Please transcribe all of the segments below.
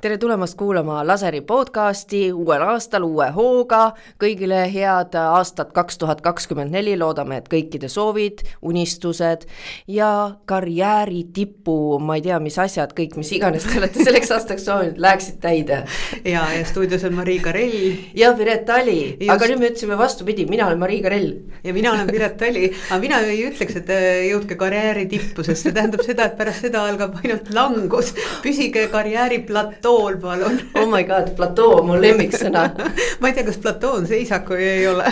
tere tulemast kuulama Laseri podcasti uuel aastal uue hooga. kõigile head aastat kaks tuhat kakskümmend neli, loodame, et kõikide soovid, unistused ja karjääri tipu, ma ei tea, mis asjad, kõik, mis iganes te olete selleks aastaks soovinud, läheksid täide. ja, ja stuudios on Marii Karell. ja Piret Tali, aga nüüd me ütlesime vastupidi, mina olen Marii Karell. ja mina olen Piret Tali, aga mina ei ütleks, et jõudke karjääri tippu, sest see tähendab seda, et pärast seda algab ainult langus. püsige karjääri platoo platool, palun. oh my god, platoo on mu lemmiksõna ma ei tea, kas platoo on seisak või ei ole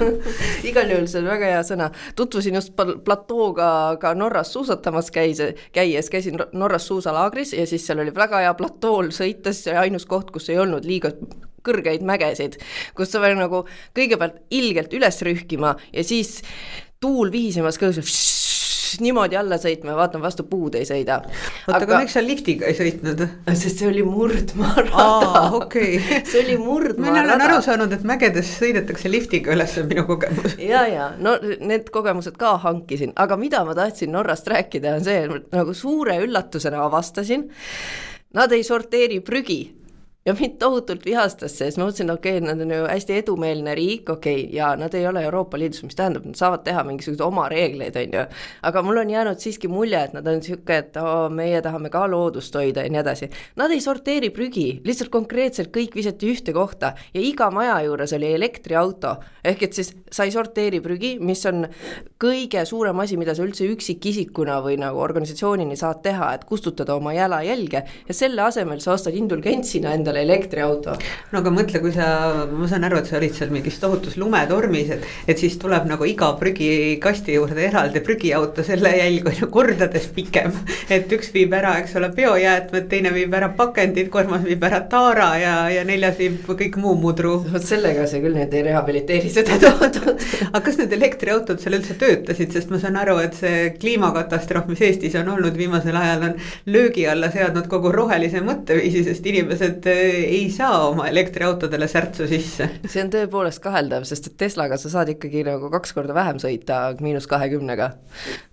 igal juhul see on väga hea sõna. tutvusin just platooga ka Norras suusatamas käis, käies, käisin Norras suusalaagris ja siis seal oli väga hea platool sõita, siis see oli ainus koht, kus ei olnud liiga kõrgeid mägesid, kus sa pead nagu kõigepealt ilgelt üles rühkima ja siis tuul vihisemas kõõsub niimoodi alla sõitma ja vaatan vastu puud ei sõida. oota, aga miks sa liftiga ei sõitnud? sest see oli murdmaarada. okei okay. see oli murdmaarada. mina olen aru saanud, et mägedes sõidetakse liftiga üles, see on minu kogemus. ja, ja no need kogemused ka hankisin, aga mida ma tahtsin Norrast rääkida, on see, nagu suure üllatusena avastasin, nad ei sorteeri prügi ja mind tohutult vihastas see, siis ma mõtlesin, okei okay,, nad on ju hästi edumeelne riik, okei okay,, ja nad ei ole Euroopa Liidus, mis tähendab, nad saavad teha mingisuguseid oma reegleid, on ju. aga mul on jäänud siiski mulje, et nad on niisugune, et oo, meie tahame ka loodust hoida ja nii edasi. Nad ei sorteeri prügi, lihtsalt konkreetselt kõik visati ühte kohta ja iga maja juures oli elektriauto. ehk et siis sa ei sorteeri prügi, mis on kõige suurem asi, mida sa üldse üksikisikuna või nagu organisatsioonini saad teha, et kustutada oma jalajälge ja selle asemel sa ostad indulgentsina endale endale elektriauto. no aga mõtle, kui sa, ma saan aru, et sa olid seal mingis tohutus lumetormis, et, et siis tuleb nagu iga prügikasti juurde eraldi prügiauto, selle jälg on ju kordades pikem. et üks viib ära, eks ole, biojäätmed, teine viib ära pakendid, kolmas viib ära taara ja, ja neljas viib kõik muu mudru. vot sellega sa küll nüüd ei rehabiliteeri seda tootut aga kas need elektriautod seal üldse töötasid, sest ma saan aru, et see kliimakatastroof, mis Eestis on olnud viimasel ajal, on löögi alla seadnud kogu rohelise mõtteviisi, sest inimesed ei saa oma elektriautodele särtsu sisse. see on tõepoolest kaheldav, sest et Teslaga sa saad ikkagi nagu kaks korda vähem sõita miinus kahekümnega.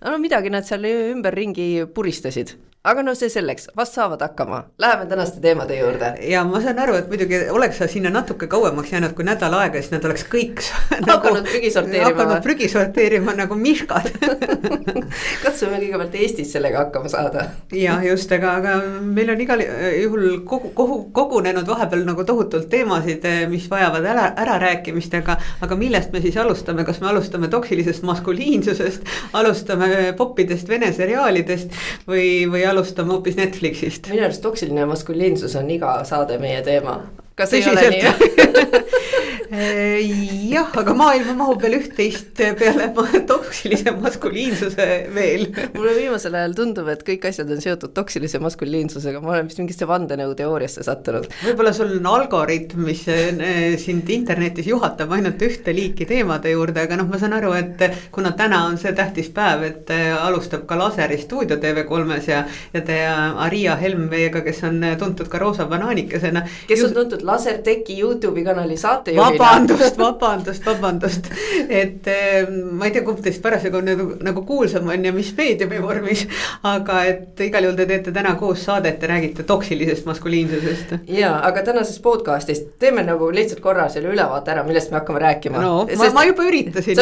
no midagi nad seal ümberringi puristasid aga no see selleks, vast saavad hakkama, läheme tänaste teemade juurde. ja ma saan aru, et muidugi oleks sa sinna natuke kauemaks jäänud kui nädal aega, siis nad oleks kõik nagu, hakanud prügi sorteerima. hakanud prügi sorteerima nagu mihkad katsume kõigepealt Eestis sellega hakkama saada. ja just, aga, aga meil on igal juhul kogu, kogu, kogunenud vahepeal nagu tohutult teemasid, mis vajavad ära, ärarääkimist, aga, aga millest me siis alustame, kas me alustame toksilisest maskuliinsusest, alustame poppidest vene seriaalidest või, või alustame hoopis Netflixist. minu arust toksiline maskuliinsus on iga saade meie teema. kas ei ole nii jah, aga maailma mahub veel üht-teist peale toksilise maskuliinsuse veel. mulle viimasel ajal tundub, et kõik asjad on seotud toksilise maskuliinsusega, ma olen vist mingisse vandenõuteooriasse sattunud. võib-olla sul on algoritm, mis eh, sind internetis juhatab ainult ühte liiki teemade juurde, aga noh, ma saan aru, et kuna täna on see tähtis päev, et eh, alustab ka Laseri stuudio TV3-s ja, ja te Aria Helm meiega, kes on tuntud ka roosa banaanikesena. kes on tuntud Lasertechi Youtube'i kanali saatejuhina vabandust, vabandust, vabandust. et eh, ma ei tea, kumb teist parasjagu nagu, nagu kuulsam on ja mis meediumi vormis. aga et igal juhul te teete täna koos saadet ja räägite toksilisest maskuliinsusest. ja, aga tänases podcast'is teeme nagu lihtsalt korra selle ülevaate ära, millest me hakkame rääkima. no Sest, ma, ma juba üritasin.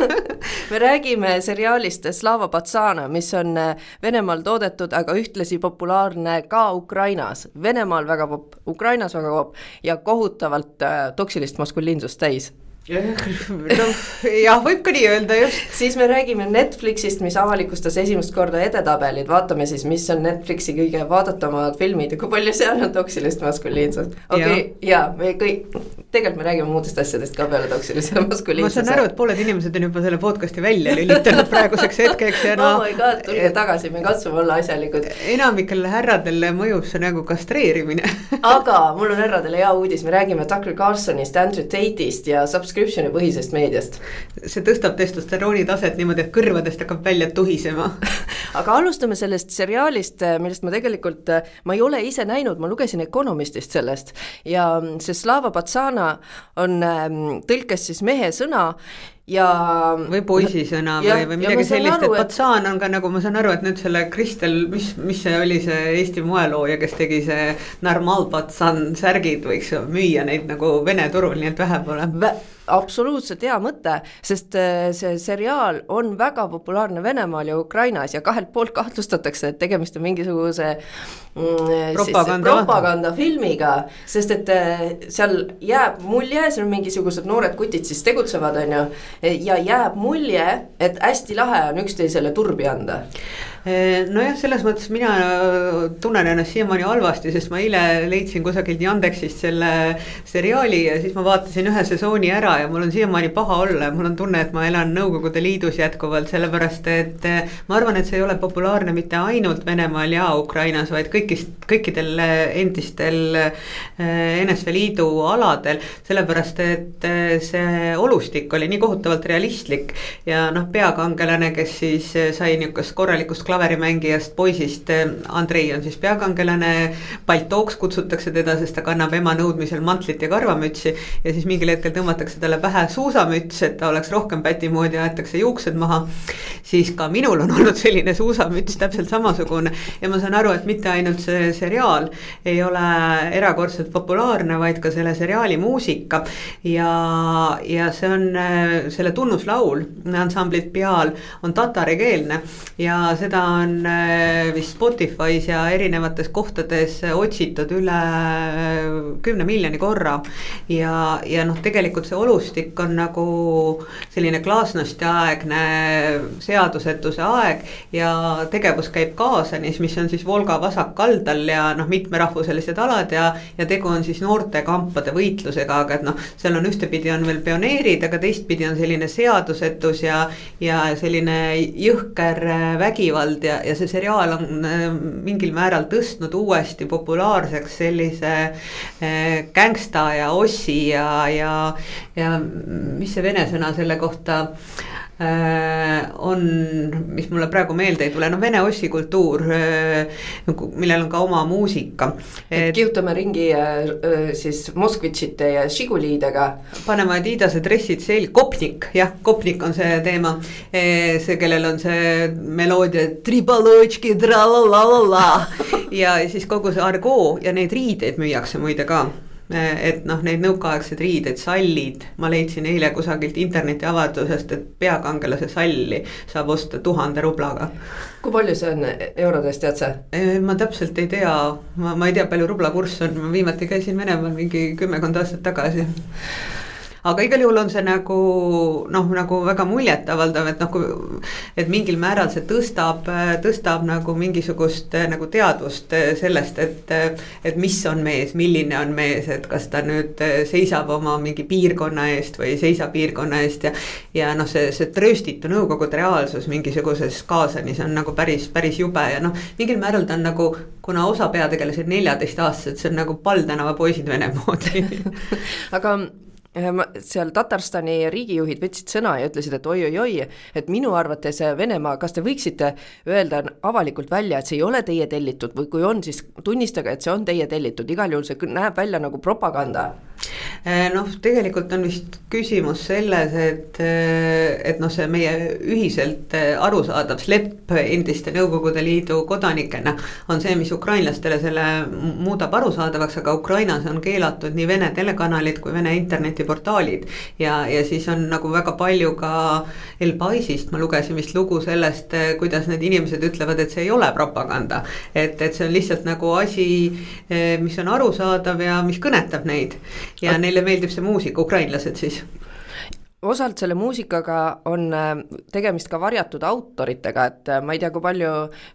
me räägime seriaalist Slava Patsana, mis on eh, Venemaal toodetud, aga ühtlasi populaarne ka Ukrainas. Venemaal väga popp, Ukrainas väga popp ja kohutavalt äh, toksilist maskuliinsust täis noh, jah, võib ka nii öelda just. siis me räägime Netflixist, mis avalikustas esimest korda edetabelid, vaatame siis, mis on Netflixi kõige vaadatamad filmid ja kui palju seal on toksilist maskuliinsust. okei okay,, ja me kõik, tegelikult me räägime muudest asjadest ka peale toksilise maskuliinsuse. ma saan aru, et pooled inimesed on juba selle podcast'i välja lülitanud praeguseks hetkeks ja noh. oh my god, tulge tagasi, me katsume olla asjalikud. enamikele härradele mõjub see nagu kastreerimine aga mul on härradele hea uudis, me räägime Tucker Carlsonist, Andrew Tate'ist ja subscribe subscription'i põhisest meediast. see tõstab testosterooni taset niimoodi, et kõrvadest hakkab välja tuhisema aga alustame sellest seriaalist, millest ma tegelikult, ma ei ole ise näinud, ma lugesin Economistist sellest ja see Slava Patsana on ähm, tõlkes siis mehe sõna ja. või poisisõna ja, või, või midagi sellist, et Patsaan on ka nagu ma saan aru, et nüüd selle Kristel, mis, mis see oli, see Eesti moelooja, kes tegi see Normal Patsan särgid, võiks müüa neid nagu Vene turul, nii et vähe pole Vä absoluutselt hea mõte, sest äh, see seriaal on väga populaarne Venemaal ja Ukrainas ja kahelt poolt kahtlustatakse, et tegemist on mingisuguse mm, propaganda. propagandafilmiga, sest et äh, seal jääb mulje, seal on mingisugused noored kutid siis tegutsevad, on ju, ja jääb mulje, et hästi lahe on üksteisele turbi anda nojah, selles mõttes mina tunnen ennast siiamaani halvasti, sest ma eile leidsin kusagilt Yandexist selle seriaali ja siis ma vaatasin ühe sesooni ära ja mul on siiamaani paha olla ja mul on tunne, et ma elan Nõukogude Liidus jätkuvalt, sellepärast et eh, ma arvan, et see ei ole populaarne mitte ainult Venemaal ja Ukrainas, vaid kõigist, kõikidel endistel eh, NSV Liidu aladel, sellepärast et see olustik oli nii kohutavalt realistlik ja noh, peakangelane, kes siis sai niisugust korralikust klaverimängijast poisist, eh, Andrei on siis peakangelane, Baltooks kutsutakse teda, sest ta kannab ema nõudmisel mantlit ja karvamütsi. ja siis mingil hetkel tõmmatakse talle pähe suusamüts, et ta oleks rohkem päti moodi, aetakse juuksed maha. siis ka minul on olnud selline suusamüts täpselt samasugune ja ma saan aru, et mitte ainult see seriaal ei ole erakordselt populaarne, vaid ka selle seriaali muusika. ja, ja see on eh, selle tunnuslaul ansamblit Peal on tatarikeelne ja seda seda on äh, vist Spotify's ja erinevates kohtades otsitud üle äh, kümne miljoni korra. ja, ja noh, tegelikult see olustik on nagu selline klaasnosti aegne seadusetuse aeg ja tegevus käib Kaasanis, mis on siis Volga vasakkaldal ja noh, mitmerahvuselised alad ja, ja tegu on siis noortekampade võitlusega, aga et noh, seal on ühtepidi on veel pioneerid, aga teistpidi on selline seadusetus ja, ja selline jõhker vägivald vägivald ja, ja see seriaal on äh, mingil määral tõstnud uuesti populaarseks sellise äh, gängsta ja ossi ja, ja, ja mis see vene sõna selle kohta on, mis mulle praegu meelde ei tule, noh vene ossikultuur, äh, millel on ka oma muusika. et kihutame ringi äh, siis Moskvitšite ja Žiguliidega. paneme Adidase dressid selga, Kopnik, jah, Kopnik on see teema. see, kellel on see meloodia tribaločki, tra-la-la-la-la ja siis kogu see argoo ja neid riideid müüakse muide ka et noh, neid nõukaaegseid riideid, sallid, ma leidsin eile kusagilt internetiavaldusest, et peakangelase salli saab osta tuhande rublaga. kui palju see on eurodes, tead sa? ma täpselt ei tea, ma, ma ei tea, palju rubla kurss on, ma viimati käisin Venemaal mingi kümmekond aastat tagasi aga igal juhul on see nagu noh, nagu väga muljetavaldav, et noh, kui. et mingil määral see tõstab, tõstab nagu mingisugust nagu teadvust sellest, et, et mis on mees, milline on mees, et kas ta nüüd seisab oma mingi piirkonna eest või ei seisa piirkonna eest ja. ja noh, see, see trööstitu nõukogude reaalsus mingisuguses kaasanis on nagu päris, päris jube ja noh, mingil määral ta on nagu kuna osa peategelasi on neljateistaastased, see on nagu Pall tänava poisid Vene moodi aga seal Tatarstani riigijuhid võtsid sõna ja ütlesid, et oi-oi-oi, et minu arvates äh, Venemaa, kas te võiksite öelda avalikult välja, et see ei ole teie tellitud või kui on, siis tunnistage, et see on teie tellitud, igal juhul see näeb välja nagu propaganda noh, tegelikult on vist küsimus selles, et, äh, et noh, see meie ühiselt äh, arusaadav slepp endiste Nõukogude Liidu kodanikena on see, mis ukrainlastele selle muudab arusaadavaks, aga Ukrainas on keelatud nii Vene telekanalid kui Vene internetiportaalid. ja, ja siis on nagu väga palju ka El Paisist, ma lugesin vist lugu sellest, kuidas need inimesed ütlevad, et see ei ole propaganda. et, et see on lihtsalt nagu asi, mis on arusaadav ja mis kõnetab neid ja neile meeldib see muusika, ukrainlased siis osalt selle muusikaga on äh, tegemist ka varjatud autoritega, et äh, ma ei tea, kui palju,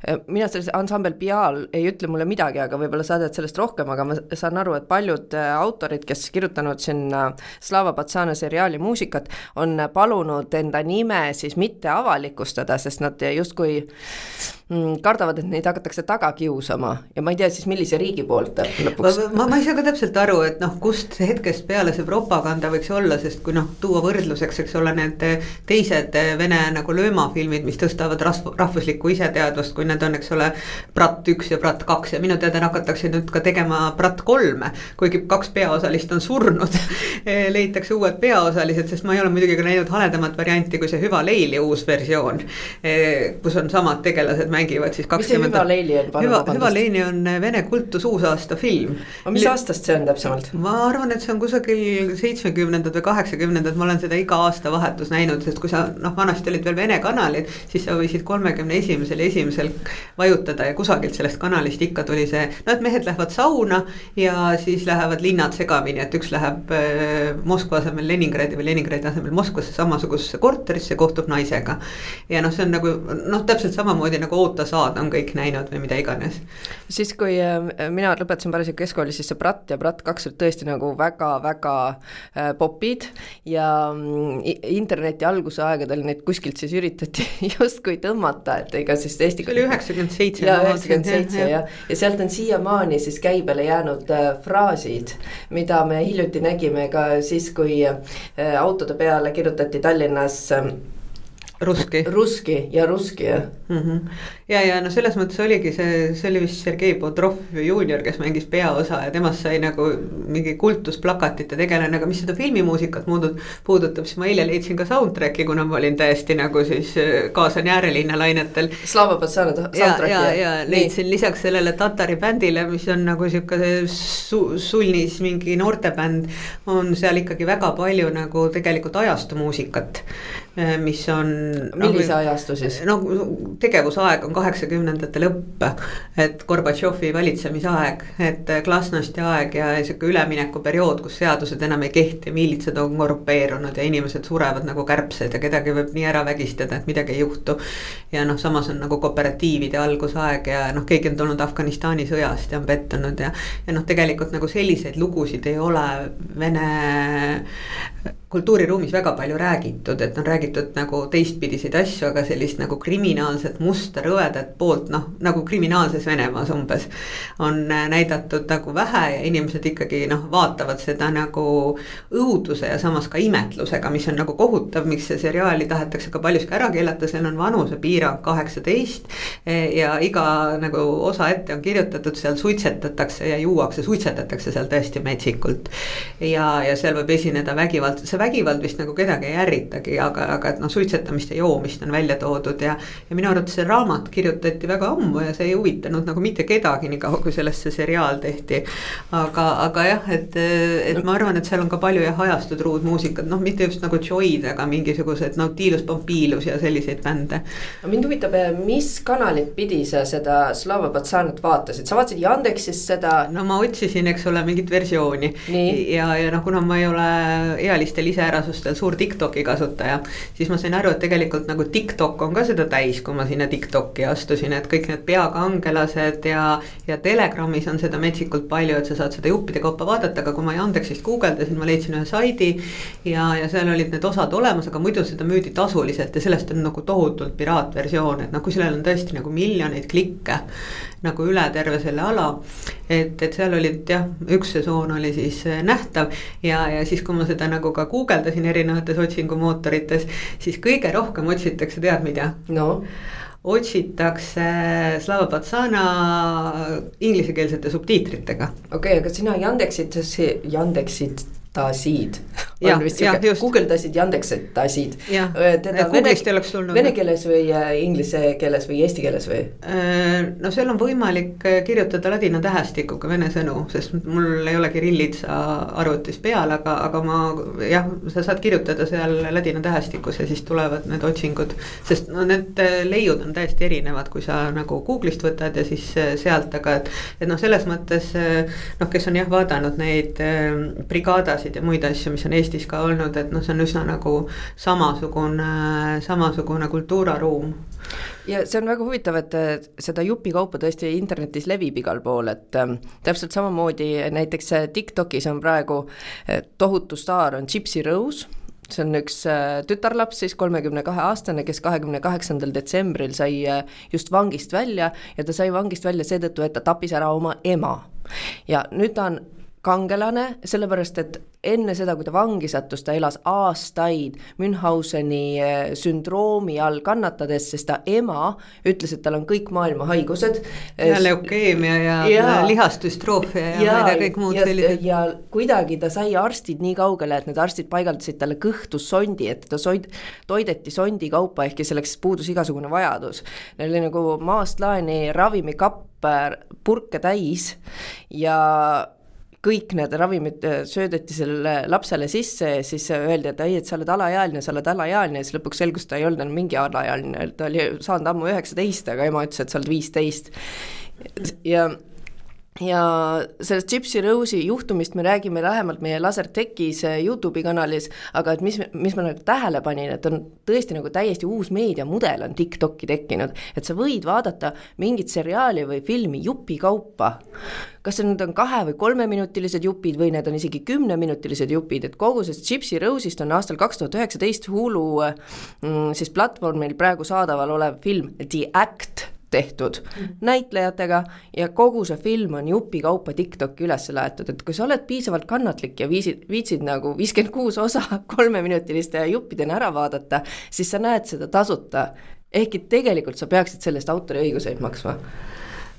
äh, mina selles ansambel Pial ei ütle mulle midagi, aga võib-olla sa tead sellest rohkem, aga ma saan aru, et paljud autorid, kes kirjutanud sinna Slava Patsana seriaali muusikat, on palunud enda nime siis mitte avalikustada, sest nad justkui Mm, kardavad, et neid hakatakse taga kiusama ja ma ei tea siis, millise riigi poolt lõpuks. ma, ma ei saa ka täpselt aru, et noh, kust hetkest peale see propaganda võiks olla, sest kui noh, tuua võrdlus võrdluseks, eks ole, need teised Vene nagu löömafilmid, mis tõstavad rasv-, rahvuslikku iseteadvust, kui need on, eks ole. Brat üks ja Brat kaks ja minu teada hakatakse nüüd ka tegema Brat kolme, kuigi kaks peaosalist on surnud leitakse uued peaosalised, sest ma ei ole muidugi ka näinud haledamat varianti kui see Hüva Leili uus versioon. kus on samad tegelased mängivad siis kakskümmend. mis see Hüva Leili on? Hüva, Hüva Leili on Vene kultus uusaasta film. mis aastast see on täpsemalt? ma arvan, et see on kusagil seitsmekümnendad või kaheksakümnendad, ma olen seda iga aastavahetus näinud, sest kui sa noh, vanasti olid veel Vene kanalid, siis sa võisid kolmekümne esimesel esimesel vajutada ja kusagilt sellest kanalist ikka tuli see, noh, et mehed lähevad sauna ja siis lähevad linnad segamini, et üks läheb äh, Moskva asemel Leningradi või Leningradi asemel Moskvasse samasugusesse korterisse, kohtub naisega. ja noh, see on nagu noh, täpselt samamoodi nagu Oota saad on kõik näinud või mida iganes. siis, kui äh, mina lõpetasin parasjagu keskkooli, siis see Brat ja Brat kaks olid tõesti nagu väga-väga äh, popid ja mm, interneti algusaegadel neid kuskilt siis üritati justkui tõmmata, et ega siis Eesti. see oli üheksakümmend seitse. ja üheksakümmend seitse ja, ja sealt on siiamaani siis käibele jäänud äh, fraasid, mida me hiljuti nägime ka siis, kui äh, autode peale kirjutati Tallinnas äh, Ruski. Ruski ja Ruski jah mm. -hmm. ja, ja no selles mõttes oligi see, see oli vist Sergei Bodrov juunior, kes mängis peaosa ja temast sai nagu mingi kultusplakatite tegelane, aga mis seda filmimuusikat muudab, puudutab, siis ma eile leidsin ka soundtrack'i, kuna ma olin täiesti nagu siis äh, kaasan äärelinna lainetel. Slava Patsana soundtrack'i. ja, ja, ja leidsin Nii. lisaks sellele Tatari bändile, mis on nagu sihuke su, sulnis mingi noortebänd, on seal ikkagi väga palju nagu tegelikult ajastu muusikat Äh, mis on. Millise no, ajastu siis? no tegevusaeg on kaheksakümnendate lõpp, et Gorbatšovi valitsemisaeg, et glasnosti aeg ja sihuke üleminekuperiood, kus seadused enam ei kehti, miilitsad on korrupeerunud ja inimesed surevad nagu kärbsed ja kedagi võib nii ära vägistada, et midagi ei juhtu. ja noh, samas on nagu kooperatiivide algusaeg ja noh, keegi on tulnud Afganistani sõjast ja on pettunud ja. ja noh, tegelikult nagu selliseid lugusid ei ole Vene kultuuriruumis väga palju räägitud, et on räägitud nagu teistpidiseid asju, aga sellist nagu kriminaalset musta rõvedat poolt, noh nagu kriminaalses Venemaas umbes. on äh, näidatud nagu vähe ja inimesed ikkagi noh, vaatavad seda nagu õuduse ja samas ka imetlusega, mis on nagu kohutav, miks see seriaali tahetakse ka paljuski ära keelata, seal on vanusepiirang kaheksateist. ja iga nagu osa ette on kirjutatud, seal suitsetatakse ja juuakse, suitsetatakse seal tõesti metsikult. ja, ja seal võib esineda vägivald, see vägivald vist nagu kedagi ei ärritagi, aga, aga et noh, suitsetamist ja joomist on välja toodud ja. ja minu arvates see raamat kirjutati väga ammu ja see ei huvitanud nagu mitte kedagi, niikaua kui sellest see seriaal tehti. aga, aga jah, et, et ma arvan, et seal on ka palju jah ajastud ruudmuusikat, noh, mitte just nagu Joy'd, aga mingisugused Nautilus Pompilus ja selliseid bände. mind huvitab, mis kanalit pidi sa seda Slava Patsanat vaatasid, sa vaatasid Yandexist seda? no ma otsisin, eks ole, mingit versiooni ja, ja noh, kuna ma ei ole ealistel iseärasustel suur Tiktoki kasutaja. siis ma sain aru, et tegelikult nagu Tiktok on ka seda täis, kui ma sinna Tiktoki astusin, et kõik need peakangelased ja. ja Telegramis on seda metsikult palju, et sa saad seda juppide kaupa vaadata, aga kui ma Yandexist guugeldasin, ma leidsin ühe saidi. ja, ja seal olid need osad olemas, aga muidu seda müüdi tasuliselt ja sellest on nagu tohutult piraatversioon, et noh, kui sellel on tõesti nagu miljoneid klikke nagu üle terve selle ala. et, et seal olid jah, üks sesoon oli siis äh, nähtav ja, ja siis, kui ma seda nagu ka guugeldasin erinevates otsingumootorites, siis kõige rohkem otsitakse, tead mida? no otsitakse Slava Patsana inglisekeelsete subtiitritega. okei okay,, aga sina Yandexit, Yandexit tasid. On vist sihuke, guugeldasid Yandexitasid. teda vene, vene keeles või äh, inglise keeles või eesti keeles või? Äh, no seal on võimalik äh, kirjutada ladina tähestikuga vene sõnu, sest mul ei ole kirillitsa arvutis peal, aga, aga ma jah, sa saad kirjutada seal ladina tähestikus ja siis tulevad need otsingud. sest no need leiud on täiesti erinevad, kui sa nagu Google'ist võtad ja siis sealt, aga et. et noh, selles mõttes noh, kes on jah vaadanud neid brigaadasid ja muid asju, mis on Eestis ka olnud, et noh, see on üsna nagu samasugune, samasugune kultuuraruum ja see on väga huvitav, et seda jupikaupa tõesti internetis levib igal pool, et äh, täpselt samamoodi näiteks TikTokis on praegu äh, tohutu staar on Gypsy Rose see on üks äh, tütarlaps siis, kolmekümne kahe aastane, kes kahekümne kaheksandal detsembril sai äh, just vangist välja ja ta sai vangist välja seetõttu, et ta tappis ära oma ema. ja nüüd ta on kangelane, sellepärast et enne seda, kui ta vangi sattus, ta elas aastaid Münchhauseni eh, sündroomi all kannatades, sest ta ema ütles, et tal on kõik maailma haigused. ja leukeemia ja, ja lihasdüstroofia ja, ja tea, kõik muud sellised. ja kuidagi ta sai arstid nii kaugele, et need arstid paigaldasid talle kõhtussondi, et teda soid-, toideti sondi kaupa, ehkki selleks puudus igasugune vajadus. Neil oli nagu maast laeni ravimikapp purke täis ja kõik need ravimid äh, söödeti sellele lapsele sisse siis öeldi, et ei, et sa oled alaealine, sa oled alaealine siis lõpuks selgus, ta ei olnud enam mingi alaealine, ta oli saanud ammu üheksateist, aga ema ütles, et sa oled viisteist. ja ja sellest Gypsy Rose'i juhtumist me räägime lähemalt meie Lasertechis äh, Youtube'i kanalis, aga et mis, mis ma nagu tähele panin, et on tõesti nagu täiesti uus meediamudel on TikTok'i tekkinud, et sa võid vaadata mingit seriaali või filmi jupikaupa, kas need on kahe- või kolmeminutilised jupid või need on isegi kümneminutilised jupid, et kogu sellest Gypsy Rose'ist on aastal kaks tuhat üheksateist Hulu mm, siis platvormil praegu saadaval olev film The Act tehtud mm. näitlejatega ja kogu see film on jupikaupa TikTok'i üles laetud, et kui sa oled piisavalt kannatlik ja viisid, viitsid nagu viiskümmend kuus osa kolmeminutiliste juppidena ära vaadata, siis sa näed seda tasuta. ehkki tegelikult sa peaksid selle eest autoriõiguseid maksma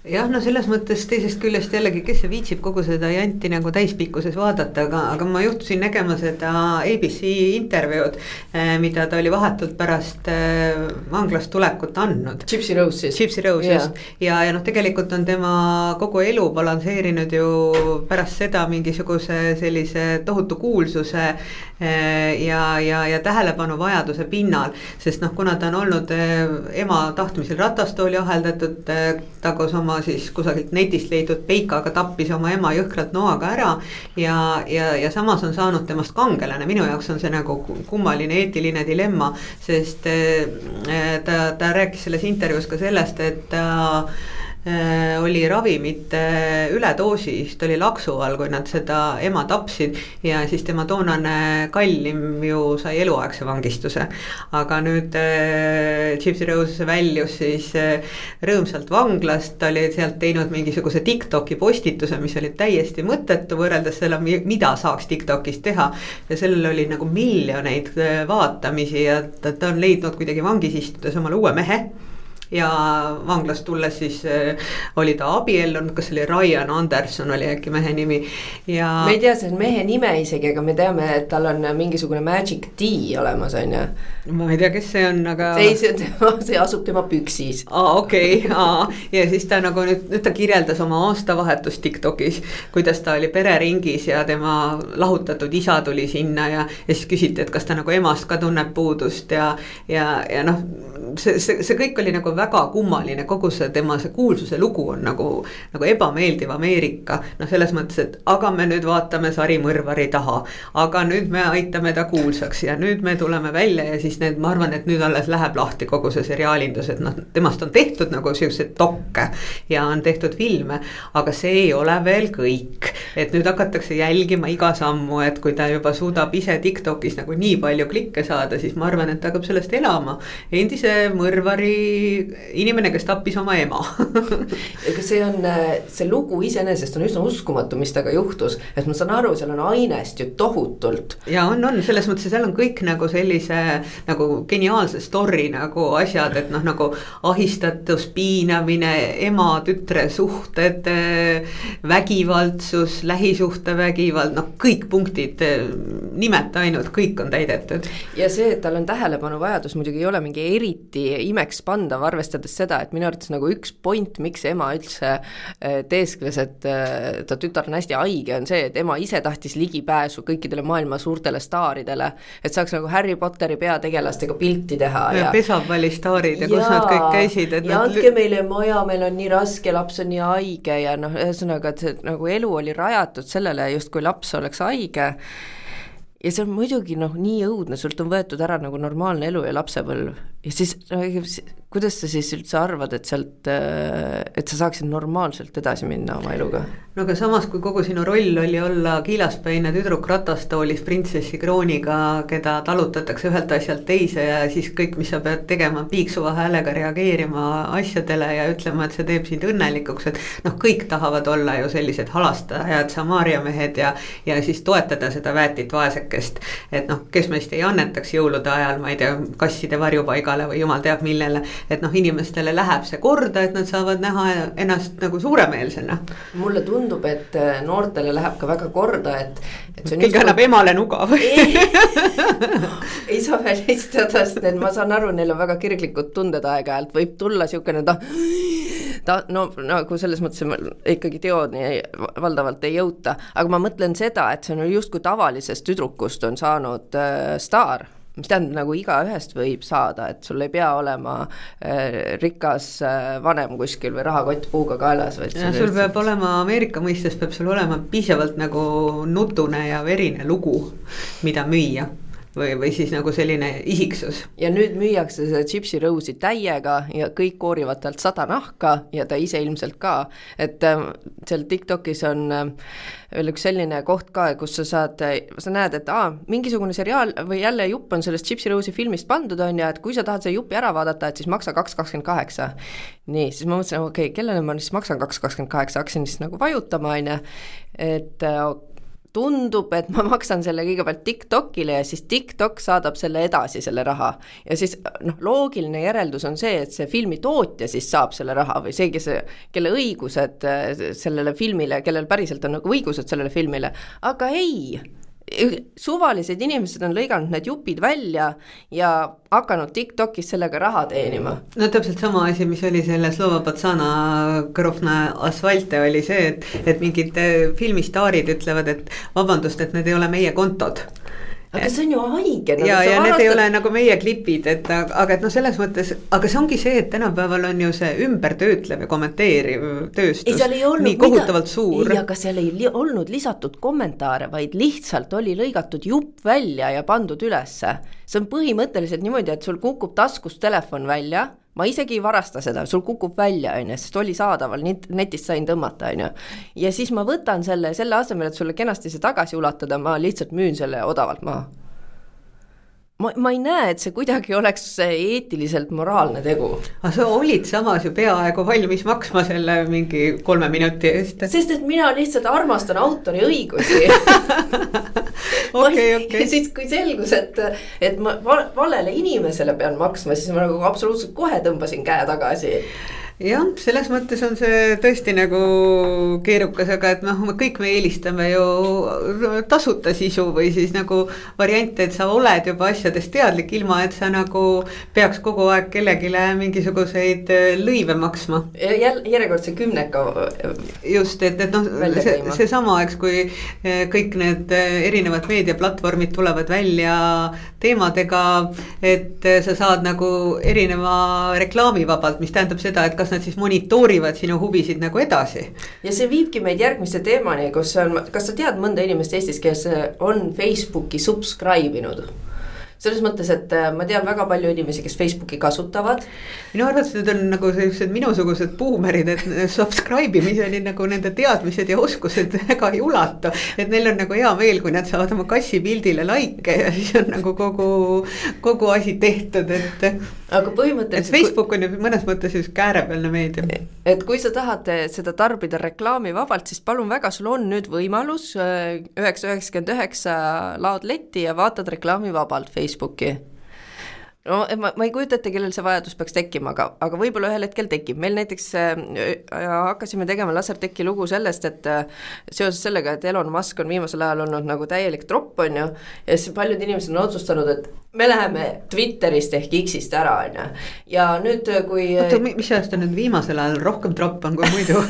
jah, no selles mõttes teisest küljest jällegi, kes see viitsib kogu seda janti nagu täispikkuses vaadata, aga, aga ma juhtusin nägema seda abc intervjuud, eh, mida ta oli vahetult pärast eh, vanglast tulekut andnud. Gypsy Rose siis. Gypsy Rose yeah. just ja, ja noh, tegelikult on tema kogu elu balansseerinud ju pärast seda mingisuguse sellise tohutu kuulsuse eh, ja, ja, ja tähelepanu vajaduse pinnal. sest noh, kuna ta on olnud ema tahtmisel ratastooli aheldatud, ta koos oma oma siis kusagilt netist leidnud peikaga tappis oma ema jõhkralt noaga ära. ja, ja, ja samas on saanud temast kangelane, minu jaoks on see nagu kummaline eetiline dilemma, sest äh, ta, ta rääkis selles intervjuus ka sellest, et ta Äh, oli ravimite üledoosis, ta oli laksu all, kui nad seda ema tapsid ja siis tema toonane kallim ju sai eluaegse vangistuse. aga nüüd äh, Gypsy Rose väljus siis äh, rõõmsalt vanglast, ta oli sealt teinud mingisuguse Tiktoki postituse, mis oli täiesti mõttetu võrreldes selle, mida saaks Tiktokis teha. ja sellel oli nagu miljoneid äh, vaatamisi ja ta, ta on leidnud kuidagi vangis istudes omale uue mehe ja vanglast tulles siis äh, oli ta abiellunud, kas see oli Ryan Anderson oli äkki mehe nimi ja. me ei tea selle mehe nime isegi, aga me teame, et tal on mingisugune magic D olemas, on ju. ma ei tea, kes see on, aga. ei, see on tema, see asub tema püksis. aa, okei okay,, aa ja siis ta nagu nüüd, nüüd ta kirjeldas oma aastavahetust Tiktokis. kuidas ta oli pereringis ja tema lahutatud isa tuli sinna ja, ja siis küsiti, et kas ta nagu emast ka tunneb puudust ja, ja, ja noh, see, see, see kõik oli nagu väga kummaline, kogu see tema see kuulsuse lugu on nagu, nagu ebameeldiv Ameerika. noh, selles mõttes, et aga me nüüd vaatame sarimõrvari taha, aga nüüd me aitame ta kuulsaks ja nüüd me tuleme välja ja siis need, ma arvan, et nüüd alles läheb lahti kogu see seriaalindus, et noh, temast on tehtud nagu siukseid dokke ja on tehtud filme, aga see ei ole veel kõik. et nüüd hakatakse jälgima iga sammu, et kui ta juba suudab ise Tiktokis nagu nii palju klikke saada, siis ma arvan, et ta hakkab sellest elama. endise mõrvari inimene, kes tappis oma ema aga see on, see lugu iseenesest on üsna uskumatu, mis temaga juhtus, et ma saan aru, seal on ainest ju tohutult. ja on, on selles mõttes, et seal on kõik nagu sellise nagu geniaalse story nagu asjad, et noh, nagu ahistatus, piinamine, ema-tütre suhted, vägivaldsus, lähisuhtevägivald, noh, kõik punktid, nimeta ainult, kõik on täidetud. ja see, et tal on tähelepanuvajadus muidugi ei ole mingi eriti imekspandav, arvestades seda, et minu arvates nagu üks point, miks ema üldse äh, teeskles, et äh, ta tütar on hästi haige, on see, et ema ise tahtis ligipääsu kõikidele maailma suurtele staaridele. et saaks nagu Harry Potteri peategelastega pilti teha ja, ja. pesapallistaarid ja, ja kus nad kõik käisid, et. ja nad... andke meile maja, meil on nii raske, laps on nii haige ja noh, ühesõnaga, et see nagu elu oli rajatud sellele, justkui laps oleks haige ja see on muidugi noh, nii õudne, sult on võetud ära nagu normaalne elu ja lapsepõlv. Ja siis kuidas sa siis üldse arvad, et sealt, et sa saaksid normaalselt edasi minna oma eluga? no aga samas, kui kogu sinu roll oli olla kiilaspäine tüdruk ratastoolis printsessi krooniga, keda talutatakse ühelt asjalt teise ja siis kõik, mis sa pead tegema, piiksuva häälega reageerima asjadele ja ütlema, et see teeb sind õnnelikuks, et noh, kõik tahavad olla ju sellised halastajad, Samaria mehed ja, ja siis toetada seda väetit vaesekest. et noh, kes meist ei annetaks jõulude ajal, ma ei tea, kasside varjupaigale või jumal teab millele, et noh, inimestele läheb see korda, et nad saavad näha ennast nagu suuremeelsena. mulle tundub et äh, noortele läheb ka väga korda, et, et keegi annab emale nuga või? Ei. Saa välistada, sest et ma saan aru, neil on väga kirglikud tunded aeg-ajalt, võib tulla niisugune ta, ta no nagu selles mõttes ikkagi teoni valdavalt ei jõuta, aga ma mõtlen seda, et see on justkui tavalisest tüdrukust on saanud äh, staar mis tähendab, nagu igaühest võib saada, et sul ei pea olema äh, rikas äh, vanem kuskil või rahakott puuga kaelas, vaid ja sul peab olema, Ameerika mõistes peab sul olema piisavalt nagu nutune ja verine lugu, mida müüa või, või siis nagu selline isiksus. ja nüüd müüakse seda Rose'i täiega ja kõik koorivad talt sada nahka ja ta ise ilmselt ka, et äh, seal TikTokis on äh, veel üks selline koht ka, kus sa saad, sa näed, et aa, mingisugune seriaal või jälle jupp on sellest Rose'i filmist pandud, on ju, et kui sa tahad selle jupi ära vaadata, et siis maksa kaks kakskümmend kaheksa. nii, siis ma mõtlesin, okei okay,, kellele ma siis maksan kaks kakskümmend kaheksa, hakkasin siis nagu vajutama, on ju, et äh, tundub, et ma maksan selle kõigepealt TikTokile ja siis TikTok saadab selle edasi, selle raha. ja siis noh, loogiline järeldus on see, et see filmi tootja siis saab selle raha või see, kes, kelle õigused sellele filmile, kellel päriselt on nagu õigused sellele filmile, aga ei suvalised inimesed on lõiganud need jupid välja ja hakanud Tiktokis sellega raha teenima. no täpselt sama asi, mis oli selle Slova Patsana Kõrovna asfalte oli see, et, et mingid äh, filmistaarid ütlevad, et vabandust, et need ei ole meie kontod aga see on ju haige no,. ja, ja need ei ole nagu meie klipid, et aga et noh, selles mõttes, aga see ongi see, et tänapäeval on ju see ümbertöötlev ja kommenteeriv tööstus ei, nii kohutavalt mida... suur. ei, aga seal ei li olnud lisatud kommentaare, vaid lihtsalt oli lõigatud jupp välja ja pandud ülesse. see on põhimõtteliselt niimoodi, et sul kukub taskust telefon välja ma isegi ei varasta seda, sul kukub välja, on ju, sest oli saadaval, netist sain tõmmata, on ju. ja siis ma võtan selle, selle asemel, et sulle kenasti see tagasi ulatada, ma lihtsalt müün selle odavalt maha ma, ma ei näe, et see kuidagi oleks eetiliselt moraalne tegu. aga sa olid samas ju peaaegu valmis maksma selle mingi kolme minuti eest. sest et mina lihtsalt armastan autori õigusi okei, okei. siis, kui selgus, et, et ma valele inimesele pean maksma, siis ma nagu absoluutselt kohe tõmbasin käe tagasi jah, selles mõttes on see tõesti nagu keerukas, aga et noh, kõik me eelistame ju tasuta sisu või siis nagu variante, et sa oled juba asjadest teadlik, ilma et sa nagu peaks kogu aeg kellelegi mingisuguseid äh, lõive maksma. jälle järjekordse kümneka. just, et, et noh, see, seesama, eks, kui äh, kõik need äh, erinevad meediaplatvormid tulevad välja teemadega, et sa saad nagu erineva reklaamivabalt, mis tähendab seda, et kas kas nad siis monitoorivad sinu huvisid nagu edasi. ja see viibki meid järgmise teemani, kus on, kas sa tead mõnda inimest Eestis, kes on Facebooki subscribe inud? selles mõttes, et äh, ma tean väga palju inimesi, kes Facebooki kasutavad. minu arvates need on nagu sellised minusugused buumerid, et subscribe imiseni nagu nende teadmised ja oskused väga ei ulatu. et neil on nagu hea meel, kui nad saavad oma kassi pildile likee ja siis on nagu kogu, kogu asi tehtud, et. Aga põhimõtteliselt. et Facebook on ju mõnes mõttes just käärepealne meedia. et kui sa tahad seda tarbida reklaamivabalt, siis palun väga, sul on nüüd võimalus äh, üheksa üheksakümmend üheksa laod letti ja vaatad reklaamivabalt Facebooki Facebooki no ma, ma ei kujuta ette, kellel see vajadus peaks tekkima, aga, aga võib-olla ühel hetkel tekib, meil näiteks äh, hakkasime tegema Lasertechi lugu sellest, et äh, seoses sellega, et Elon Musk on viimasel ajal olnud nagu täielik tropp, on ju, ja siis paljud inimesed on otsustanud, et me läheme Twitterist ehk X-ist ära, on ju, ja nüüd, kui oota, mis ajast ta nüüd viimasel ajal rohkem tropp on kui muidu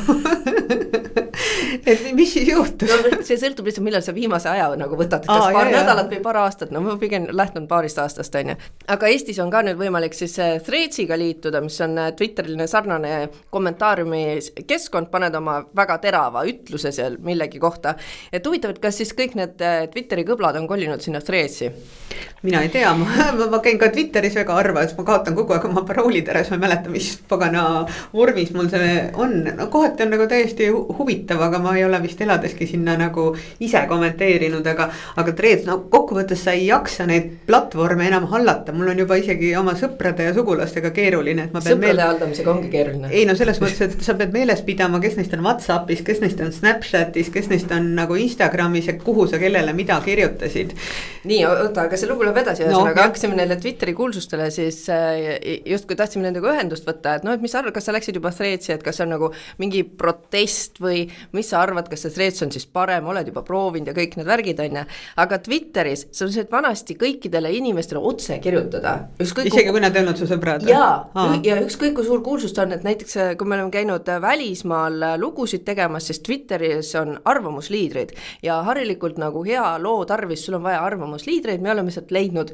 et mis siis juhtus no,? see sõltub lihtsalt, millal sa viimase aja nagu võtad, kas Aa, paar jah, nädalat või paar aastat, no ma pigem lähtun paarist aastast, on ju. aga Eestis on ka nüüd võimalik siis äh, Threads'iga liituda, mis on äh, Twitterile sarnane kommentaariumi keskkond, paned oma väga terava ütluse seal millegi kohta. et huvitav, et kas siis kõik need äh, Twitteri kõblad on kolinud sinna Threads'i? mina ei tea, ma, ma käin ka Twitteris väga harva, sest ma kaotan kogu aeg oma paroolid ära, siis ma ei mäleta, mis pagana vormis mul see on, no kohati on nagu täiesti huvitav, aga ma ei ole vist eladeski sinna nagu ise kommenteerinud, aga. aga Treets, no kokkuvõttes sa ei jaksa neid platvorme enam hallata, mul on juba isegi oma sõprade ja sugulastega keeruline, et ma pean. sõprade haldamisega ongi keeruline. ei no selles mõttes, et sa pead meeles pidama, kes neist on Whatsappis, kes neist on Snapchatis, kes neist on nagu Instagramis ja kuhu sa kellele mida kirjutasid. nii, oota, aga see lugu läheb edasi, ühesõnaga no, hakkasime neile Twitteri kuulsustele siis äh, justkui tahtsime nendega ühendust võtta, et noh, et mis sa arvad, kas sa läksid juba Threadsi, et kas see on nagu mingi protest või mis sa arvad, kas see Threads on siis parem, oled juba proovinud ja kõik need värgid, on ju. aga Twitteris sa said vanasti kõikidele inimestele otse kirjutada. isegi kui nad ei olnud su sõbrad? jaa, ja ükskõik kui suur kuulsus ta on, et näiteks äh, kui me oleme käinud äh, välismaal lugusid tegemas, siis Twitteris on arvamusliidrid ja harilikult nagu hea loo tarvis, sul on vaja arvamusliidreid, me oleme sealt leidnud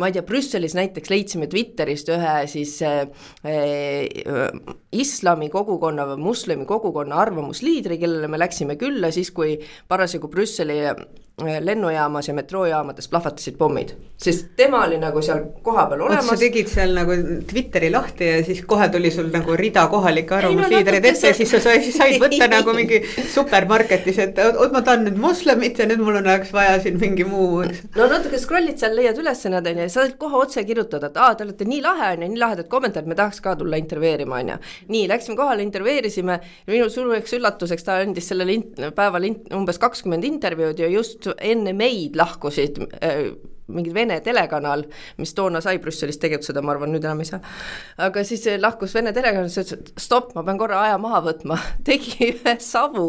ma ei tea, Brüsselis näiteks leidsime Twitterist ühe siis äh, äh, islami kogukonna või moslemi kogukonna arvamusliidri, kellele me läksime külla siis, kui parasjagu Brüsseli lennujaamas ja metroojaamades plahvatasid pommid, sest tema oli nagu seal kohapeal olemas. sa tegid seal nagu Twitteri lahti ja siis kohe tuli sul nagu rida kohalikke arvamusliidreid no, ette ja siis sa said, said võtta nagu mingi supermarketis, et oot, ma tahan nüüd moslemit ja nüüd mul on, oleks vaja siin mingi muu. no natuke scroll'id seal, leiad üles nad on ju, sa saad kohe otse kirjutada, et aa, te olete nii lahe on ju, nii lahedad kommentaarid, me tahaks ka tulla intervjueerima on ju. nii, läksime kohale, intervjueerisime, minu suureks üllatuseks ta andis sellel päeval umbes kakskümmend intervjuud ja just enne meid lahkusid äh, mingi Vene telekanal, mis toona sai Brüsselis tegutseda, ma arvan, nüüd enam ei saa. aga siis lahkus Vene telekanal, siis ütles, et stopp, ma pean korra aja maha võtma, tegi ühe savu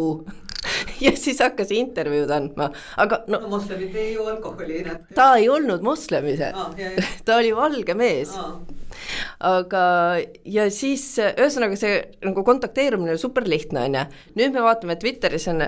ja siis hakkas intervjuud andma, aga no, no. moslemid ei joo alkoholi. ta ei olnud moslem ise ah,, ta oli valge mees ah aga, ja siis ühesõnaga see nagu kontakteerumine super lihtne on ju, nüüd me vaatame Twitteris on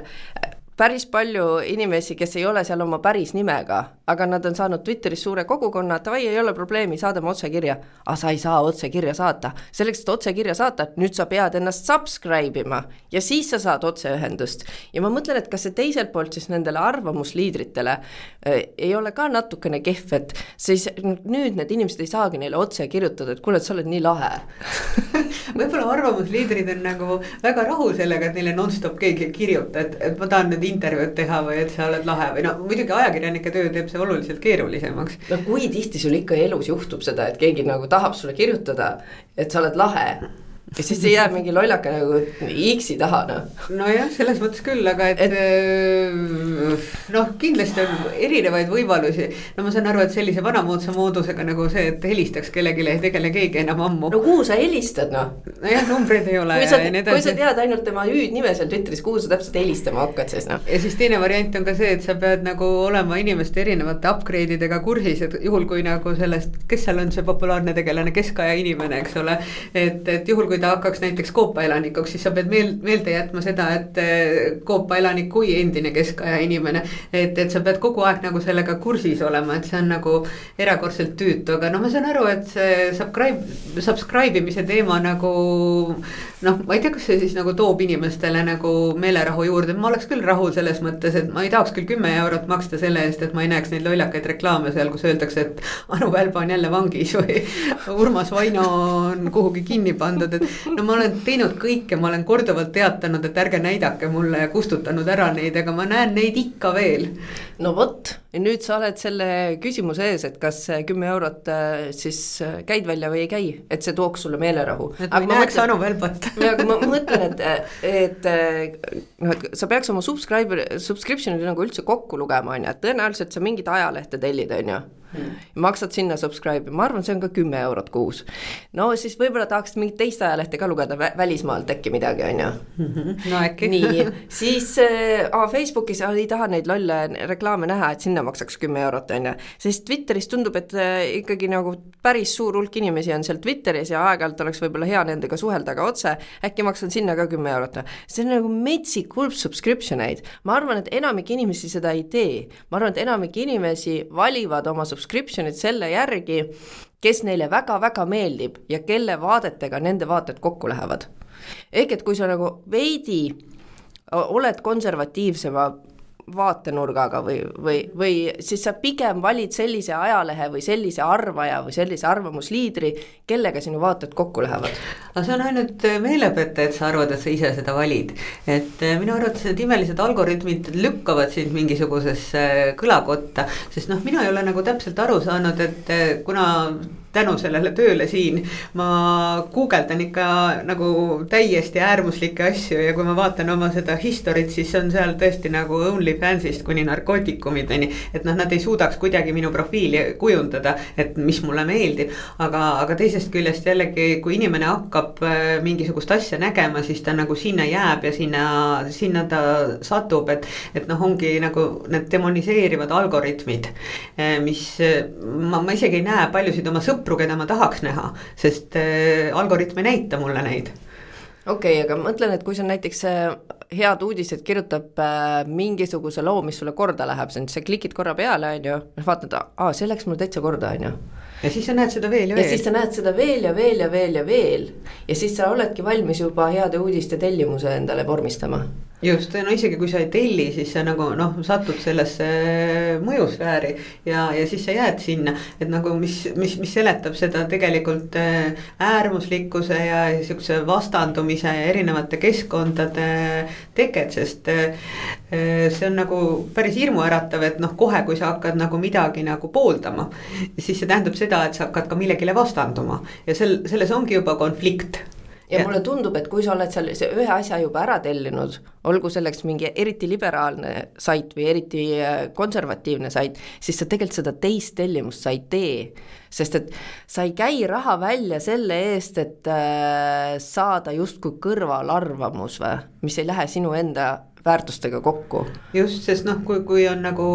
päris palju inimesi, kes ei ole seal oma päris nimega, aga nad on saanud Twitteris suure kogukonna, davai, ei ole probleemi, saadame otsekirja. aga sa ei saa otsekirja saata, selleks, et otsekirja saata, nüüd sa pead ennast subscribe ima ja siis sa saad otseühendust. ja ma mõtlen, et kas see teiselt poolt siis nendele arvamusliidritele äh, ei ole ka natukene kehv, et siis nüüd need inimesed ei saagi neile otse kirjutada, et kuule, sa oled nii lahe võib-olla arvamusliidrid on nagu väga rahul sellega, et neile nonstop keegi ei kirjuta, et, et ma tahan nüüd intervjuud teha või et sa oled lahe või no muidugi ajakirjanike töö teeb see oluliselt keerulisemaks. no kui tihti sul ikka elus juhtub seda, et keegi nagu tahab sulle kirjutada, et sa oled lahe ja siis ei jää mingi lollaka nagu X-i taha noh. nojah, selles mõttes küll, aga et, et... Äh, noh, kindlasti on erinevaid võimalusi. no ma saan aru, et sellise vanamoodsa moodusega nagu see, et helistaks kellelegi ei tegele keegi enam ammu. no kuhu sa helistad noh? nojah, numbreid ei ole. kui sa, kui sa tead ainult tema hüüdnime seal Twitteris, kuhu sa täpselt helistama hakkad siis noh. ja siis teine variant on ka see, et sa pead nagu olema inimeste erinevate upgrade idega kursis, et juhul kui nagu sellest, kes seal on see populaarne tegelane, keskaja inimene, eks ole. et, et juhul, kui ta hakkaks näiteks Koopa elanikuks, siis sa pead meel, meelde jätma seda, et eh, Koopa elanik kui endine keskaja inimene. et, et sa pead kogu aeg nagu sellega kursis olema, et see on nagu erakordselt tüütu, aga no ma saan aru, et see subscribe, subscribe imise teema nagu. Noh, ma ei tea, kas see siis nagu toob inimestele nagu meelerahu juurde, ma oleks küll rahul selles mõttes, et ma ei tahaks küll kümme eurot maksta selle eest, et ma ei näeks neid lollakaid reklaame seal, kus öeldakse, et Anu Välba on jälle vangis või Urmas Vaino on kuhugi kinni pandud, et no ma olen teinud kõike, ma olen korduvalt teatanud, et ärge näidake mulle ja kustutanud ära neid, aga ma näen neid ikka veel. no vot, ja nüüd sa oled selle küsimuse ees, et kas kümme eurot äh, siis äh, käid välja või ei käi, et see tooks sulle meelerahu. et ma ei näeks Anu Välbat. aga ma mõtlen, et, et noh, et sa peaks oma subscriber, subscription'id nagu üldse kokku lugema, on ju, et tõenäoliselt sa mingit ajalehte tellid, on ju. Maksad sinna subscribe'i, ma arvan, see on ka kümme eurot kuus. no siis võib-olla tahaks mingit teist ajalehte ka lugeda välismaalt äkki midagi, on ju. Mhm. no äkki. nii, siis äh, Facebookis ei taha neid lolle reklaame näha, et sinna maksaks kümme eurot, on ju. sest Twitteris tundub, et äh, ikkagi nagu päris suur hulk inimesi on seal Twitteris ja aeg-ajalt oleks võib-olla hea nendega suhelda ka otse, äkki maksan sinna ka kümme eurot. see on nagu metsik hulk subscription eid, ma arvan, et enamik inimesi seda ei tee. ma arvan, et enamik inimesi valivad oma subscription'id selle järgi, kes neile väga-väga meeldib ja kelle vaadetega nende vaated kokku lähevad. ehk et kui sa nagu veidi oled konservatiivsema vaatenurgaga või, või, või siis sa pigem valid sellise ajalehe või sellise arvaja või sellise arvamusliidri, kellega sinu vaated kokku lähevad? aga see on ainult meelepete, et sa arvad, et sa ise seda valid. et eh, minu arvates need imelised algoritmid lükkavad sind mingisugusesse kõlakotta, sest noh, mina ei ole nagu täpselt aru saanud, et kuna tänu sellele tööle siin ma guugeldan ikka nagu täiesti äärmuslikke asju ja kui ma vaatan oma seda history't, siis on seal tõesti nagu OnlyFansist kuni narkootikumideni. et noh, nad ei suudaks kuidagi minu profiili kujundada, et mis mulle meeldib. aga, aga teisest küljest jällegi, kui inimene hakkab äh, mingisugust asja nägema, siis ta nagu sinna jääb ja sinna, sinna ta satub, et. et noh, ongi nagu need demoniseerivad algoritmid, äh, mis ma, ma isegi ei näe paljusid oma sõpru sõpru, keda ma tahaks näha, sest äh, algoritm ei näita mulle neid okei okay,, aga mõtlen, et kui sa näiteks äh, head uudised kirjutab äh, mingisuguse loo, mis sulle korda läheb, sa klikid korra peale, on ju, noh vaatad, aa, see läks mulle täitsa korda, on ju. ja siis sa näed seda veel ja veel. ja siis sa näed seda veel ja veel ja veel ja veel. ja siis sa oledki valmis juba heade uudiste tellimuse endale vormistama just, no isegi kui sa ei telli, siis sa nagu noh, satud sellesse mõjusfääri ja, ja siis sa jääd sinna. et nagu mis, mis, mis seletab seda tegelikult äh, äärmuslikkuse ja sihukese vastandumise ja erinevate keskkondade teket, sest äh, see on nagu päris hirmuäratav, et noh, kohe, kui sa hakkad nagu midagi nagu pooldama. siis see tähendab seda, et sa hakkad ka millegile vastanduma ja sel, selles ongi juba konflikt ja, ja mulle tundub, et kui sa oled seal ühe asja juba ära tellinud, olgu selleks mingi eriti liberaalne sait või eriti äh, konservatiivne sait, siis sa tegelikult seda teist tellimust sa ei tee. sest et sa ei käi raha välja selle eest, et äh, saada justkui kõrvalarvamus või, mis ei lähe sinu enda väärtustega kokku. just, sest noh, kui, kui on nagu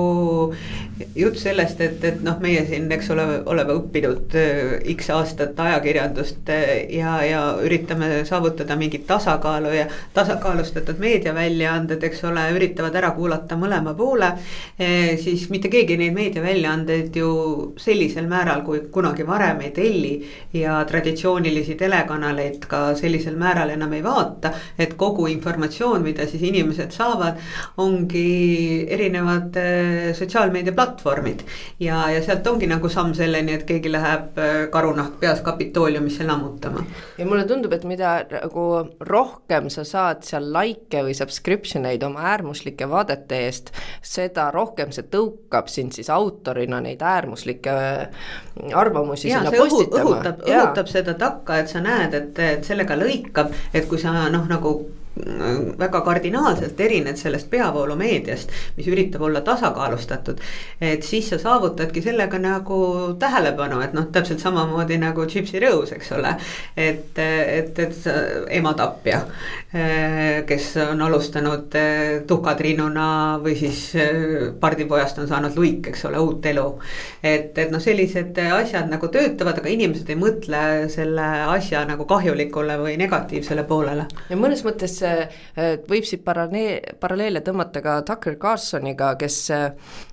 jutt sellest, et, et noh, meie siin, eks ole, oleme õppinud äh, X aastat ajakirjandust äh, ja, ja üritame saavutada mingit tasakaalu ja tasakaalustatud meediaväljaanded, eks ole, üritavad ära kuulata mõlema poole. Äh, siis mitte keegi neid meediaväljaandeid ju sellisel määral kui kunagi varem ei telli ja traditsioonilisi telekanaleid ka sellisel määral enam ei vaata, et kogu informatsioon, mida siis inimesed saavad, ongi erinevad äh, sotsiaalmeedia platvormid. ja, ja sealt ongi nagu samm selleni, et keegi läheb äh, karunahk peas Kapitooliumisse lammutama. ja mulle tundub, et mida nagu rohkem sa saad seal likee või subscription eid oma äärmuslike vaadete eest, seda rohkem see tõukab sind siis autorina neid äärmuslikke äh, arvamusi ja, sinna postitama. õhutab, õhutab seda takka, et sa näed, et, et sellega lõikab, et kui sa noh, nagu väga kardinaalselt erined sellest peavoolumeediast, mis üritab olla tasakaalustatud. et siis sa saavutadki sellega nagu tähelepanu, et noh, täpselt samamoodi nagu Gypsy Rose, eks ole. et, et, et ema tapja, kes on alustanud tuhkatriinuna või siis pardipojast on saanud luik, eks ole, uut elu. et, et noh, sellised asjad nagu töötavad, aga inimesed ei mõtle selle asja nagu kahjulikule või negatiivsele poolele. ja mõnes mõttes võib siit paralleel, paralleele tõmmata ka Tucker Carlsoniga, kes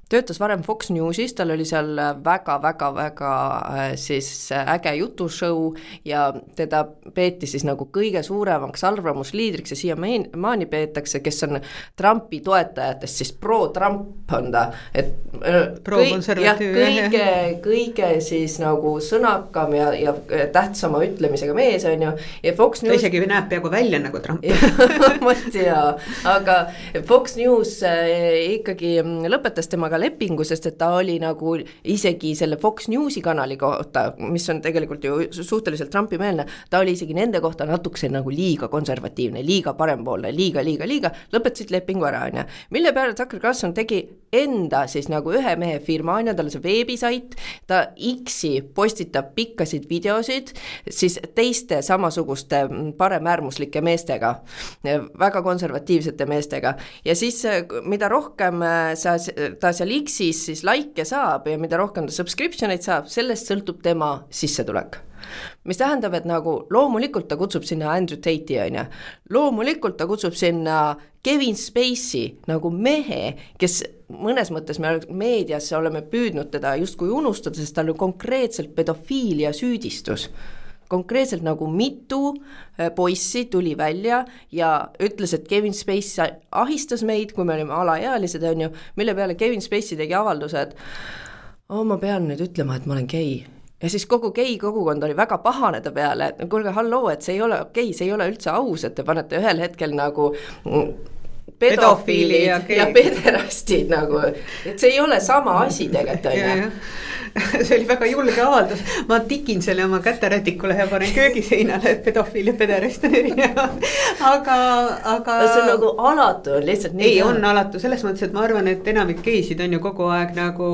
töötas varem Fox Newsis, tal oli seal väga-väga-väga äh, siis äh, äge jutushow ja teda peeti siis nagu kõige suuremaks arvamusliidriks ja siiamaani peetakse, kes on Trumpi toetajatest siis pro-Trump on ta, et äh, pro-konservatiiv kõige, kõige siis nagu sõnakam ja, ja tähtsama ütlemisega mees, on ju, ja Fox News ta isegi näeb peaaegu välja nagu Trump. Ma ei tea, aga Fox News ikkagi lõpetas temaga temaga lepingu, sest et ta oli nagu isegi selle Fox Newsi kanali kohta, mis on tegelikult ju suhteliselt Trumpi-meelne, ta oli isegi nende kohta natukese nagu liiga konservatiivne, liiga parempoolne, liiga, liiga, liiga, lõpetasid lepingu ära, on ju. mille peale Tucker Carlson tegi enda siis nagu ühe mehe firma, on ju, tal on see veebisait, ta X-i postitab pikkasid videosid siis teiste samasuguste paremäärmuslike meestega, väga konservatiivsete meestega ja siis mida rohkem sa, ta seal X-is siis likee saab ja mida rohkem ta subscription eid saab, sellest sõltub tema sissetulek. Mis tähendab, et nagu loomulikult ta kutsub sinna Andrew Tate'i, on ju, loomulikult ta kutsub sinna Kevin Spacey nagu mehe, kes mõnes mõttes me meedias oleme püüdnud teda justkui unustada, sest tal on konkreetselt pedofiilia süüdistus konkreetselt nagu mitu äh, poissi tuli välja ja ütles, et Kevin Spacey ahistas meid, kui me olime alaealised, on ju, mille peale Kevin Spacey tegi avalduse, et oh, ma pean nüüd ütlema, et ma olen gei. Ja siis kogu gei kogukond oli väga pahane ta peale, et kuulge, halloo, et see ei ole okei okay,, see ei ole üldse aus, et te panete ühel hetkel nagu pedofiilid ja, ja pederastid nagu, et see ei ole sama asi tegelikult on ju see oli väga julge avaldus, ma tikin selle oma käterätikule ja panen köögiseinale, et pedofiil ja pederast on erinevad, aga, aga. see on nagu alatu on lihtsalt ei, on alatu. Selles mõttes, et ma arvan, et enamik geisid on ju kogu aeg nagu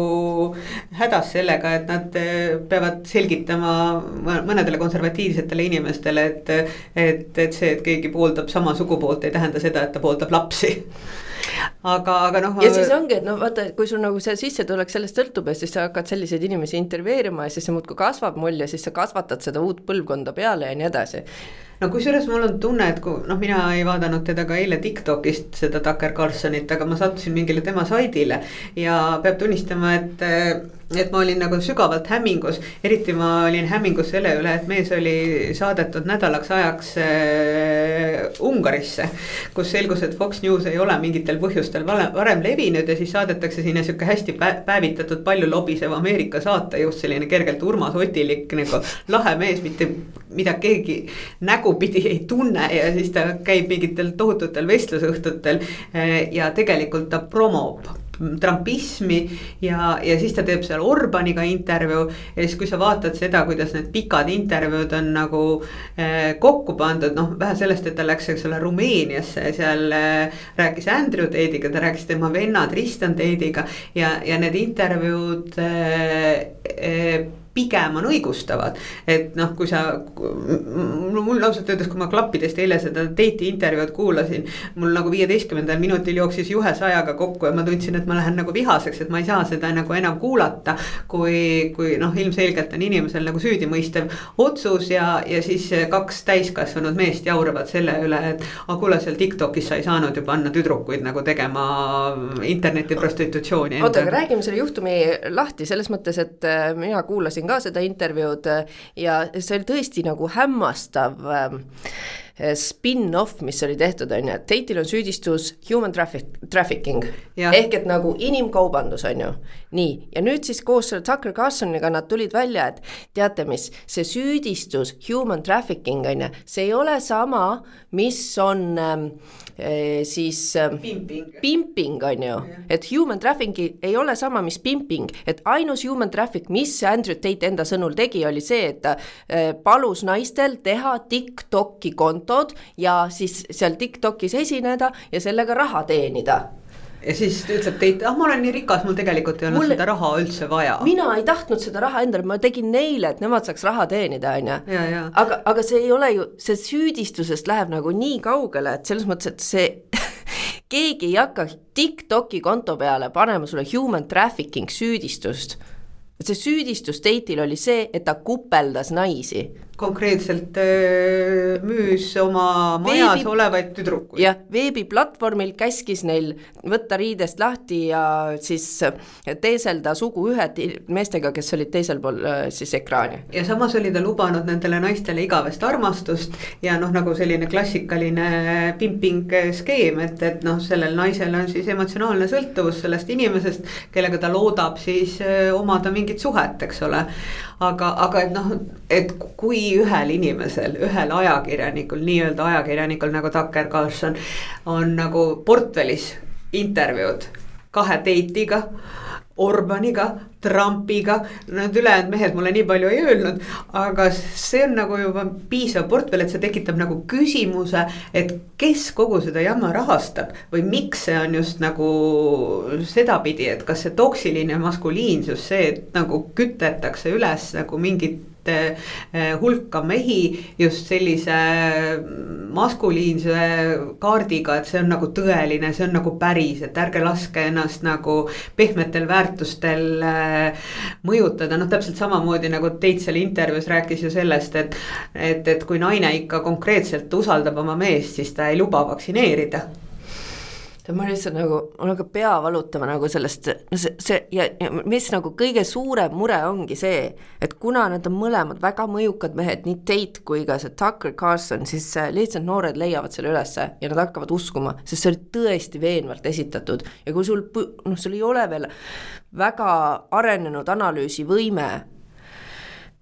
hädas sellega, et nad eh, peavad selgitama mõnedele konservatiivsetele inimestele, et. et, et see, et keegi pooldab sama sugupoolt, ei tähenda seda, et ta pooldab lapsi aga, aga noh. ja siis ongi, et noh, vaata, kui sul nagu see sissetulek sellest sõltub ja siis sa hakkad selliseid inimesi intervjueerima ja siis see muudkui kasvab mul ja siis sa kasvatad seda uut põlvkonda peale ja nii edasi no kusjuures mul on tunne, et kui noh, mina ei vaadanud teda ka eile Tiktokist, seda Tucker Carlsonit, aga ma sattusin mingile tema saidile ja peab tunnistama, et et ma olin nagu sügavalt hämmingus, eriti ma olin hämmingus selle üle, et mees oli saadetud nädalaks ajaks äh, Ungarisse. kus selgus, et Fox News ei ole mingitel põhjustel vale, varem levinud ja siis saadetakse sinna sihuke hästi päevitatud, palju lobisev Ameerika saatejuht, selline kergelt Urmas Otilik nagu lahe mees, mitte mida keegi nägupidi ei tunne ja siis ta käib mingitel tohututel vestlusõhtutel äh, ja tegelikult ta promob trumpismi ja, ja siis ta teeb seal Orbaniga intervjuu. ja siis, kui sa vaatad seda, kuidas need pikad intervjuud on nagu eh, kokku pandud, noh vähe sellest, et ta läks, eks ole, Rumeeniasse ja seal eh, rääkis Andrew Tate'iga, ta rääkis tema venna Tristan Tate'iga ja, ja need intervjuud eh, eh, pigem on õigustavad. et noh, kui sa, mul ausalt öeldes, kui ma klappidest eile seda date'i intervjuud kuulasin. mul nagu viieteistkümnendal minutil jooksis juhe sajaga kokku ja ma tundsin, et ma lähen nagu vihaseks, et ma ei saa seda nagu enam kuulata. kui, kui noh, ilmselgelt on inimesel nagu süüdimõistev otsus ja, ja siis kaks täiskasvanud meest jauravad selle üle, et. aga kuule, seal Tiktokis sa ei saanud ju panna tüdrukuid nagu tegema internetiprostitutsiooni. oota, aga räägime selle juhtumi lahti selles mõttes, et äh, mina kuulasin kuulasin ka seda intervjuud äh, ja see oli tõesti nagu hämmastav äh, spin-off, mis oli tehtud, on ju, et Tate'il on süüdistus human traffic, trafficking. Ehk et nagu inimkaubandus, on ju. Nii, ja nüüd siis koos selle Tucker Carlsoniga nad tulid välja, et teate mis, see süüdistus human trafficking on ju, see ei ole sama, mis on Eh, siis ähm, pimping, pimping on ju, et human trafficking ei ole sama, mis pimping, et ainus human traffic, mis Andrew Tate enda sõnul tegi, oli see, et ta eh, palus naistel teha Tiktoki kontod ja siis seal Tiktokis esineda ja sellega raha teenida ja siis ütleb Teit, ah ma olen nii rikas, mul tegelikult ei olnud Mulle... seda raha üldse vaja. mina ei tahtnud seda raha endale, ma tegin neile, et nemad saaks raha teenida, on ju. aga, aga see ei ole ju, see süüdistusest läheb nagu nii kaugele, et selles mõttes, et see keegi ei hakka Tiktoki konto peale panema sulle human trafficking süüdistust. et see süüdistus Teitil oli see, et ta kupeldas naisi konkreetselt äh, müüs oma majas Veebi... olevaid tüdrukuid. jah, veebiplatvormil käskis neil võtta riidest lahti ja siis teeselda sugu ühed meestega, kes olid teisel pool äh, siis ekraani. ja samas oli ta lubanud nendele naistele igavest armastust ja noh, nagu selline klassikaline pimping skeem, et, et noh, sellel naisel on siis emotsionaalne sõltuvus sellest inimesest, kellega ta loodab siis äh, omada mingit suhet, eks ole. aga, aga et noh, et kui kui ühel inimesel, ühel ajakirjanikul, nii-öelda ajakirjanikul nagu Tucker Carlson on nagu portfellis intervjuud. Kahe date'iga Orbaniga, Trumpiga, need ülejäänud mehed mulle nii palju ei öelnud, aga see on nagu juba piisav portfell, et see tekitab nagu küsimuse, et kes kogu seda jama rahastab või miks see on just nagu sedapidi, et kas see toksiline maskuliinsus, see, et nagu kütetakse üles nagu mingit hulka mehi just sellise maskuliinse kaardiga, et see on nagu tõeline, see on nagu päris, et ärge laske ennast nagu pehmetel väärtustel eh, mõjutada, noh, täpselt samamoodi nagu Teit seal intervjuus rääkis ju sellest, et. et, et kui naine ikka konkreetselt usaldab oma meest, siis ta ei luba vaktsineerida ma lihtsalt nagu, mul hakkab pea valutama nagu sellest, no see, see ja, ja mis nagu kõige suurem mure ongi see, et kuna nad on mõlemad väga mõjukad mehed, nii Tate kui ka see Tucker Carlson, siis lihtsalt noored leiavad selle ülesse ja nad hakkavad uskuma, sest see oli tõesti veenvalt esitatud. Ja kui sul, noh, sul ei ole veel väga arenenud analüüsivõime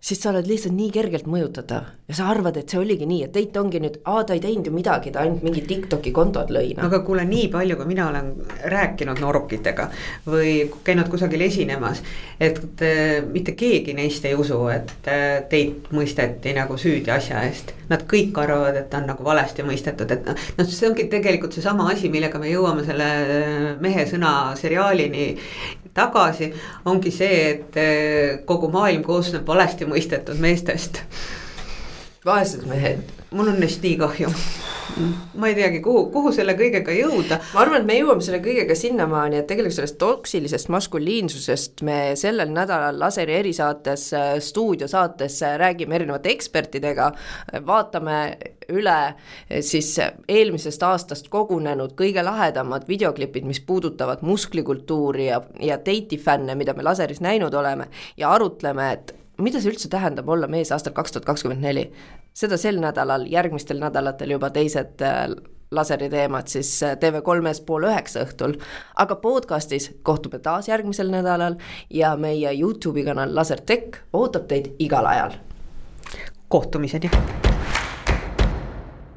siis sa oled lihtsalt nii kergelt mõjutatav. Ja sa arvad, et see oligi nii, et Teit ongi nüüd, aa, ta ei teinud ju midagi, ta ainult mingi Tiktoki kontod lõi no.. aga kuule, nii palju, kui mina olen rääkinud noorukitega või käinud kusagil esinemas, et äh, mitte keegi neist ei usu, et äh, Teit mõisteti nagu süüdi asja eest. Nad kõik arvavad, et ta on nagu valesti mõistetud, et noh, noh, see ongi tegelikult seesama asi, millega me jõuame selle äh, mehe sõna seriaalini tagasi, ongi see, et eh, kogu maailm koosneb valesti mõistetud meestest. Vaesed mehed. mul on neist nii kahju ma ei teagi, kuhu, kuhu selle kõigega jõuda. ma arvan, et me jõuame selle kõigega sinnamaani, et tegelikult sellest toksilisest maskuliinsusest me sellel nädalal Laseri erisaates, stuudiosaates räägime erinevate ekspertidega, vaatame üle siis eelmisest aastast kogunenud kõige lahedamad videoklipid, mis puudutavad musklikultuuri ja, ja date'i fänne, mida me laseris näinud oleme ja arutleme, et mida see üldse tähendab olla mees aastal kaks tuhat kakskümmend neli. seda sel nädalal, järgmistel nädalatel juba teised äh, laseri teemad siis äh, TV3-s pool üheksa õhtul. aga podcastis kohtume taas järgmisel nädalal ja meie Youtube'i kanal Lasertech ootab teid igal ajal. kohtumiseni